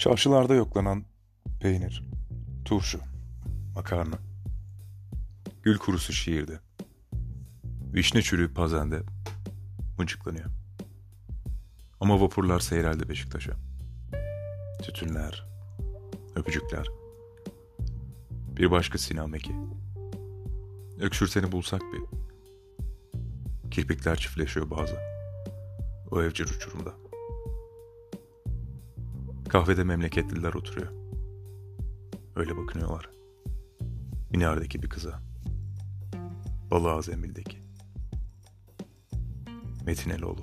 Çarşılarda yoklanan peynir, turşu, makarna, gül kurusu şiirde, vişne çürüğü pazende mıncıklanıyor. Ama vapurlar seyreldi Beşiktaş'a. Tütünler, öpücükler. Bir başka sinameki. Öksürseni bulsak bir. Kirpikler çiftleşiyor bazı. O evcil uçurumda. Kahvede memleketliler oturuyor. Öyle bakınıyorlar. Minardaki bir kıza. Balığa zembildeki. Metin Eloğlu.